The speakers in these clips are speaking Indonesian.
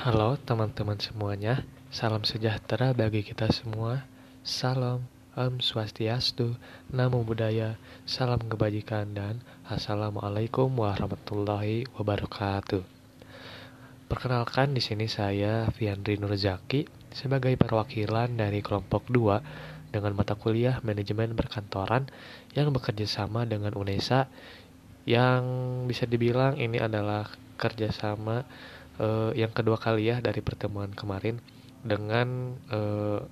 Halo teman-teman semuanya, salam sejahtera bagi kita semua. Salam, Om Swastiastu, Namo Buddhaya, salam kebajikan dan Assalamualaikum warahmatullahi wabarakatuh. Perkenalkan di sini saya Fiandri Nurzaki sebagai perwakilan dari kelompok 2 dengan mata kuliah manajemen perkantoran yang bekerja sama dengan UNESA yang bisa dibilang ini adalah kerjasama uh, yang kedua kali ya dari pertemuan kemarin dengan uh,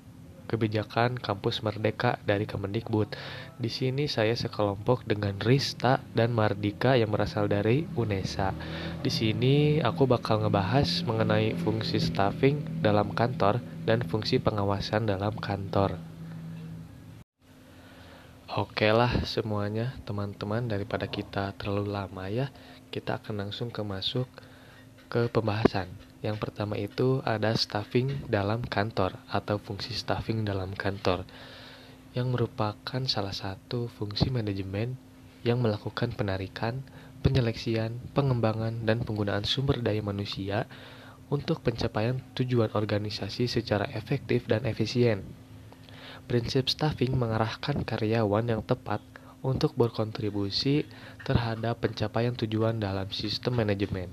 kebijakan kampus merdeka dari Kemendikbud. Di sini saya sekelompok dengan Rista dan Mardika yang berasal dari UNESA. Di sini aku bakal ngebahas mengenai fungsi staffing dalam kantor dan fungsi pengawasan dalam kantor. Oke lah semuanya teman-teman daripada kita terlalu lama ya kita akan langsung ke masuk ke pembahasan yang pertama itu ada staffing dalam kantor atau fungsi staffing dalam kantor yang merupakan salah satu fungsi manajemen yang melakukan penarikan, penyeleksian, pengembangan, dan penggunaan sumber daya manusia untuk pencapaian tujuan organisasi secara efektif dan efisien. Prinsip staffing mengarahkan karyawan yang tepat untuk berkontribusi terhadap pencapaian tujuan dalam sistem manajemen.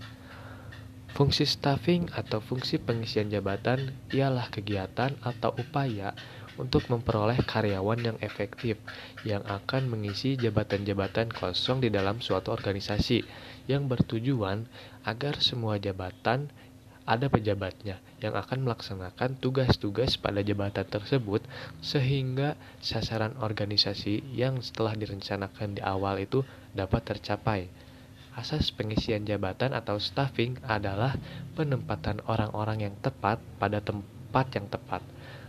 Fungsi staffing atau fungsi pengisian jabatan ialah kegiatan atau upaya untuk memperoleh karyawan yang efektif yang akan mengisi jabatan-jabatan kosong di dalam suatu organisasi yang bertujuan agar semua jabatan ada pejabatnya yang akan melaksanakan tugas-tugas pada jabatan tersebut sehingga sasaran organisasi yang setelah direncanakan di awal itu dapat tercapai. Asas pengisian jabatan atau staffing adalah penempatan orang-orang yang tepat pada tempat yang tepat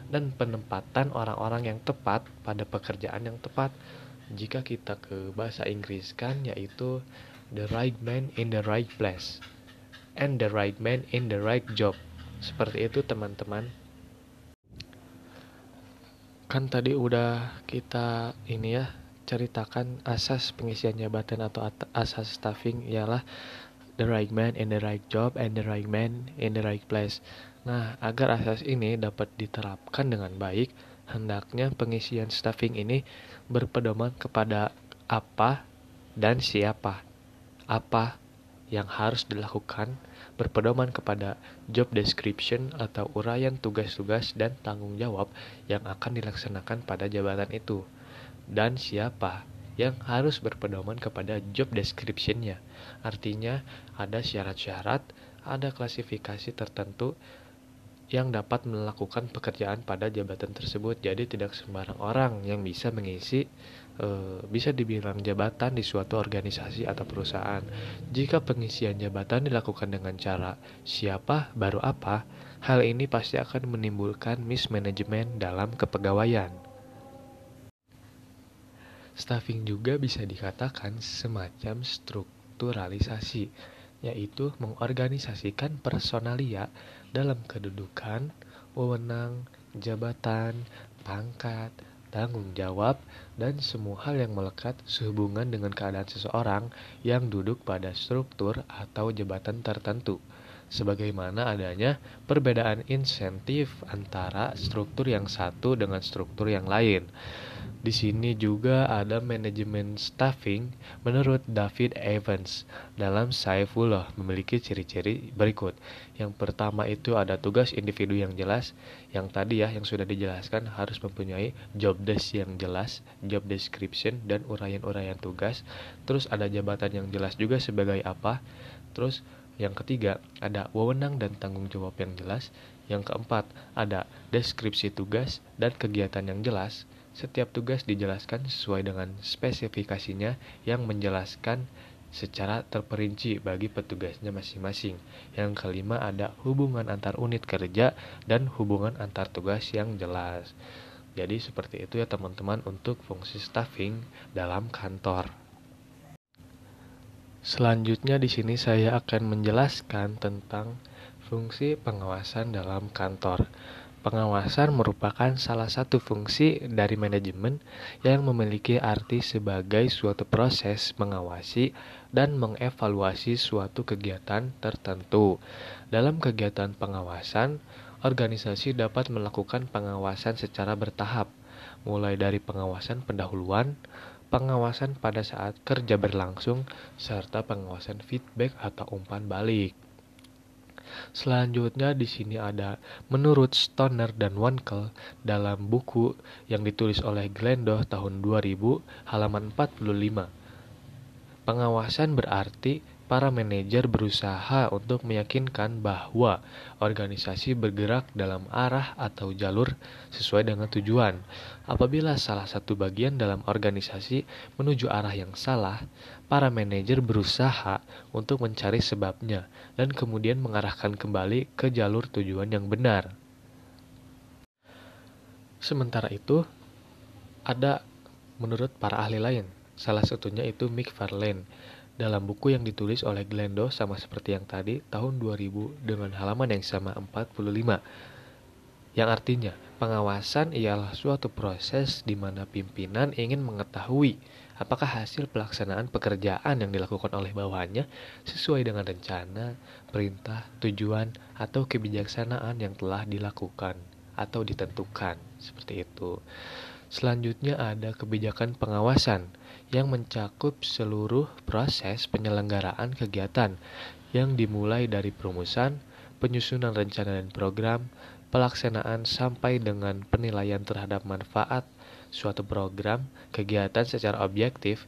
dan penempatan orang-orang yang tepat pada pekerjaan yang tepat. Jika kita ke bahasa Inggris kan yaitu the right man in the right place and the right man in the right job. Seperti itu teman-teman. Kan tadi udah kita ini ya ceritakan asas pengisian jabatan atau asas staffing ialah the right man in the right job and the right man in the right place. Nah, agar asas ini dapat diterapkan dengan baik, hendaknya pengisian staffing ini berpedoman kepada apa dan siapa. Apa yang harus dilakukan berpedoman kepada job description atau uraian tugas-tugas dan tanggung jawab yang akan dilaksanakan pada jabatan itu dan siapa yang harus berpedoman kepada job description-nya. Artinya ada syarat-syarat, ada klasifikasi tertentu yang dapat melakukan pekerjaan pada jabatan tersebut. Jadi tidak sembarang orang yang bisa mengisi e, bisa dibilang jabatan di suatu organisasi atau perusahaan. Jika pengisian jabatan dilakukan dengan cara siapa baru apa, hal ini pasti akan menimbulkan mismanagement dalam kepegawaian. Staffing juga bisa dikatakan semacam strukturalisasi, yaitu mengorganisasikan personalia dalam kedudukan, wewenang, jabatan, pangkat, tanggung jawab, dan semua hal yang melekat sehubungan dengan keadaan seseorang yang duduk pada struktur atau jabatan tertentu sebagaimana adanya perbedaan insentif antara struktur yang satu dengan struktur yang lain. Di sini juga ada manajemen staffing menurut David Evans dalam Saifullah memiliki ciri-ciri berikut. Yang pertama itu ada tugas individu yang jelas, yang tadi ya yang sudah dijelaskan harus mempunyai job desk yang jelas, job description dan uraian-uraian tugas. Terus ada jabatan yang jelas juga sebagai apa. Terus yang ketiga, ada wewenang dan tanggung jawab yang jelas. Yang keempat, ada deskripsi tugas dan kegiatan yang jelas. Setiap tugas dijelaskan sesuai dengan spesifikasinya yang menjelaskan secara terperinci bagi petugasnya masing-masing. Yang kelima ada hubungan antar unit kerja dan hubungan antar tugas yang jelas. Jadi seperti itu ya teman-teman untuk fungsi staffing dalam kantor. Selanjutnya di sini saya akan menjelaskan tentang fungsi pengawasan dalam kantor. Pengawasan merupakan salah satu fungsi dari manajemen yang memiliki arti sebagai suatu proses mengawasi dan mengevaluasi suatu kegiatan tertentu. Dalam kegiatan pengawasan, organisasi dapat melakukan pengawasan secara bertahap, mulai dari pengawasan pendahuluan, pengawasan pada saat kerja berlangsung, serta pengawasan feedback atau umpan balik. Selanjutnya di sini ada menurut Stoner dan Wankel dalam buku yang ditulis oleh Glendoh tahun 2000 halaman 45. Pengawasan berarti para manajer berusaha untuk meyakinkan bahwa organisasi bergerak dalam arah atau jalur sesuai dengan tujuan. Apabila salah satu bagian dalam organisasi menuju arah yang salah, para manajer berusaha untuk mencari sebabnya dan kemudian mengarahkan kembali ke jalur tujuan yang benar. Sementara itu, ada menurut para ahli lain, salah satunya itu Mick Farlane dalam buku yang ditulis oleh Glendo sama seperti yang tadi tahun 2000 dengan halaman yang sama 45 yang artinya pengawasan ialah suatu proses di mana pimpinan ingin mengetahui apakah hasil pelaksanaan pekerjaan yang dilakukan oleh bawahannya sesuai dengan rencana, perintah, tujuan, atau kebijaksanaan yang telah dilakukan atau ditentukan. Seperti itu. Selanjutnya ada kebijakan pengawasan yang mencakup seluruh proses penyelenggaraan kegiatan yang dimulai dari perumusan, penyusunan rencana dan program, pelaksanaan sampai dengan penilaian terhadap manfaat suatu program kegiatan secara objektif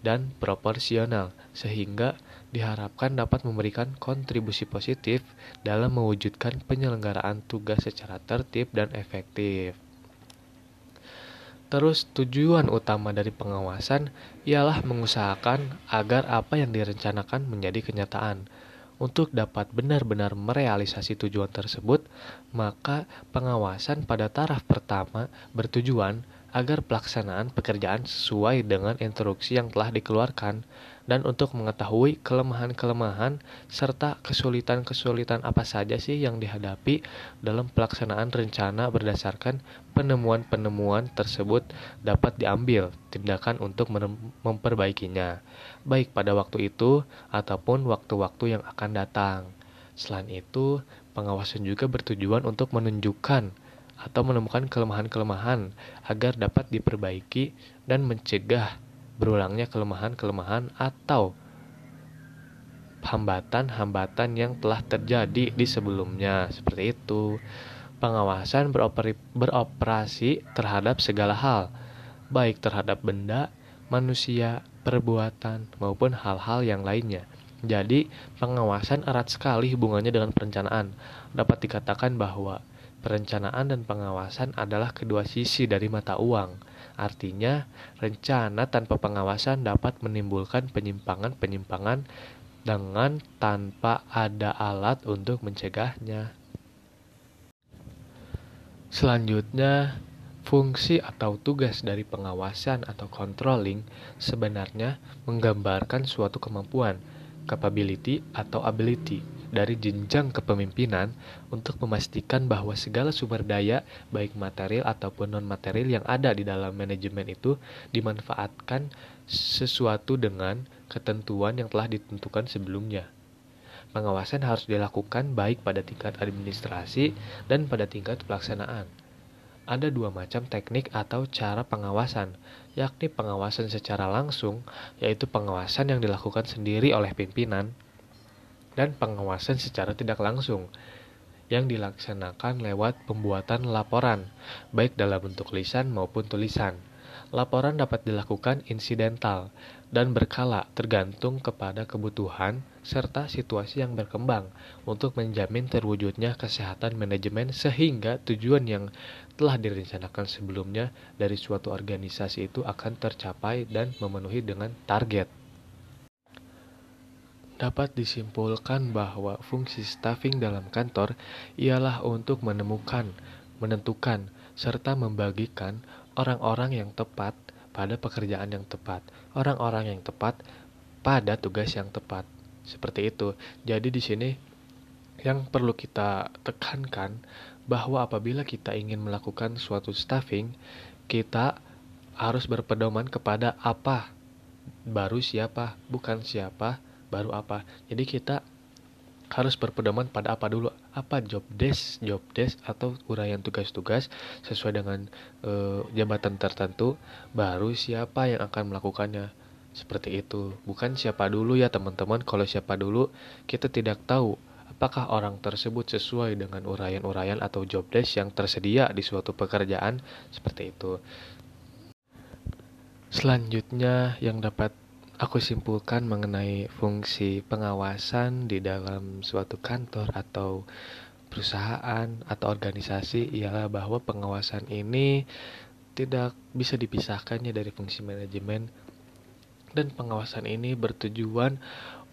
dan proporsional sehingga diharapkan dapat memberikan kontribusi positif dalam mewujudkan penyelenggaraan tugas secara tertib dan efektif. Terus tujuan utama dari pengawasan ialah mengusahakan agar apa yang direncanakan menjadi kenyataan. Untuk dapat benar-benar merealisasi tujuan tersebut, maka pengawasan pada taraf pertama bertujuan agar pelaksanaan pekerjaan sesuai dengan instruksi yang telah dikeluarkan dan untuk mengetahui kelemahan-kelemahan serta kesulitan-kesulitan apa saja sih yang dihadapi dalam pelaksanaan rencana berdasarkan penemuan-penemuan tersebut dapat diambil tindakan untuk memperbaikinya, baik pada waktu itu ataupun waktu-waktu yang akan datang. Selain itu, pengawasan juga bertujuan untuk menunjukkan atau menemukan kelemahan-kelemahan agar dapat diperbaiki dan mencegah berulangnya kelemahan-kelemahan atau hambatan-hambatan yang telah terjadi di sebelumnya. Seperti itu. Pengawasan beroperasi terhadap segala hal, baik terhadap benda, manusia, perbuatan, maupun hal-hal yang lainnya. Jadi, pengawasan erat sekali hubungannya dengan perencanaan. Dapat dikatakan bahwa perencanaan dan pengawasan adalah kedua sisi dari mata uang Artinya, rencana tanpa pengawasan dapat menimbulkan penyimpangan-penyimpangan dengan tanpa ada alat untuk mencegahnya. Selanjutnya, fungsi atau tugas dari pengawasan atau controlling sebenarnya menggambarkan suatu kemampuan, capability atau ability dari jenjang kepemimpinan untuk memastikan bahwa segala sumber daya, baik material ataupun non-material yang ada di dalam manajemen itu dimanfaatkan sesuatu dengan ketentuan yang telah ditentukan sebelumnya. Pengawasan harus dilakukan baik pada tingkat administrasi dan pada tingkat pelaksanaan. Ada dua macam teknik atau cara pengawasan, yakni pengawasan secara langsung, yaitu pengawasan yang dilakukan sendiri oleh pimpinan, dan pengawasan secara tidak langsung yang dilaksanakan lewat pembuatan laporan, baik dalam bentuk lisan maupun tulisan. Laporan dapat dilakukan insidental dan berkala tergantung kepada kebutuhan serta situasi yang berkembang untuk menjamin terwujudnya kesehatan manajemen sehingga tujuan yang telah direncanakan sebelumnya dari suatu organisasi itu akan tercapai dan memenuhi dengan target dapat disimpulkan bahwa fungsi staffing dalam kantor ialah untuk menemukan, menentukan, serta membagikan orang-orang yang tepat pada pekerjaan yang tepat, orang-orang yang tepat pada tugas yang tepat. Seperti itu. Jadi di sini yang perlu kita tekankan bahwa apabila kita ingin melakukan suatu staffing, kita harus berpedoman kepada apa, baru siapa, bukan siapa, baru apa. Jadi kita harus berpedoman pada apa dulu. Apa job desk job desk atau uraian tugas-tugas sesuai dengan e, jabatan tertentu baru siapa yang akan melakukannya. Seperti itu. Bukan siapa dulu ya teman-teman. Kalau siapa dulu kita tidak tahu apakah orang tersebut sesuai dengan uraian-uraian atau job desk yang tersedia di suatu pekerjaan. Seperti itu. Selanjutnya yang dapat aku simpulkan mengenai fungsi pengawasan di dalam suatu kantor atau perusahaan atau organisasi ialah bahwa pengawasan ini tidak bisa dipisahkannya dari fungsi manajemen. Dan pengawasan ini bertujuan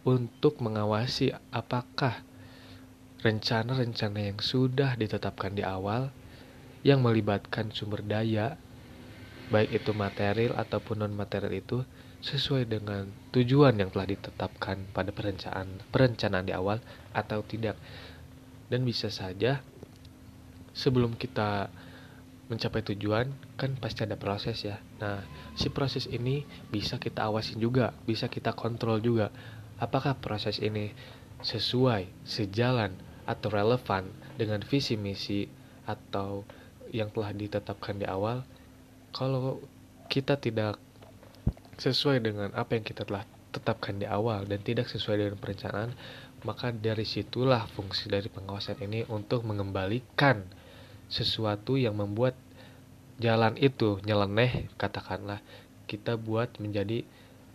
untuk mengawasi apakah rencana-rencana yang sudah ditetapkan di awal yang melibatkan sumber daya baik itu material ataupun non material itu sesuai dengan tujuan yang telah ditetapkan pada perencanaan perencanaan di awal atau tidak. Dan bisa saja sebelum kita mencapai tujuan kan pasti ada proses ya. Nah si proses ini bisa kita awasin juga bisa kita kontrol juga. Apakah proses ini sesuai sejalan atau relevan dengan visi misi atau yang telah ditetapkan di awal? Kalau kita tidak sesuai dengan apa yang kita telah tetapkan di awal dan tidak sesuai dengan perencanaan, maka dari situlah fungsi dari pengawasan ini untuk mengembalikan sesuatu yang membuat jalan itu nyeleneh, katakanlah kita buat menjadi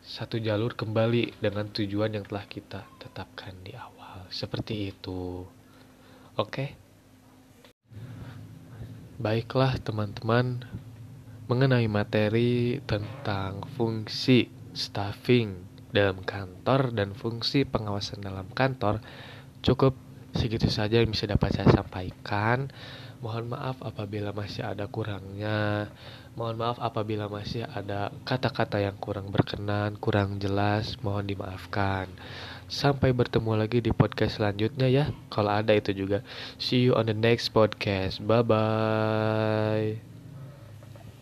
satu jalur kembali dengan tujuan yang telah kita tetapkan di awal. Seperti itu. Oke. Baiklah teman-teman, mengenai materi tentang fungsi staffing dalam kantor dan fungsi pengawasan dalam kantor cukup segitu saja yang bisa dapat saya sampaikan. Mohon maaf apabila masih ada kurangnya. Mohon maaf apabila masih ada kata-kata yang kurang berkenan, kurang jelas, mohon dimaafkan. Sampai bertemu lagi di podcast selanjutnya ya. Kalau ada itu juga. See you on the next podcast. Bye bye.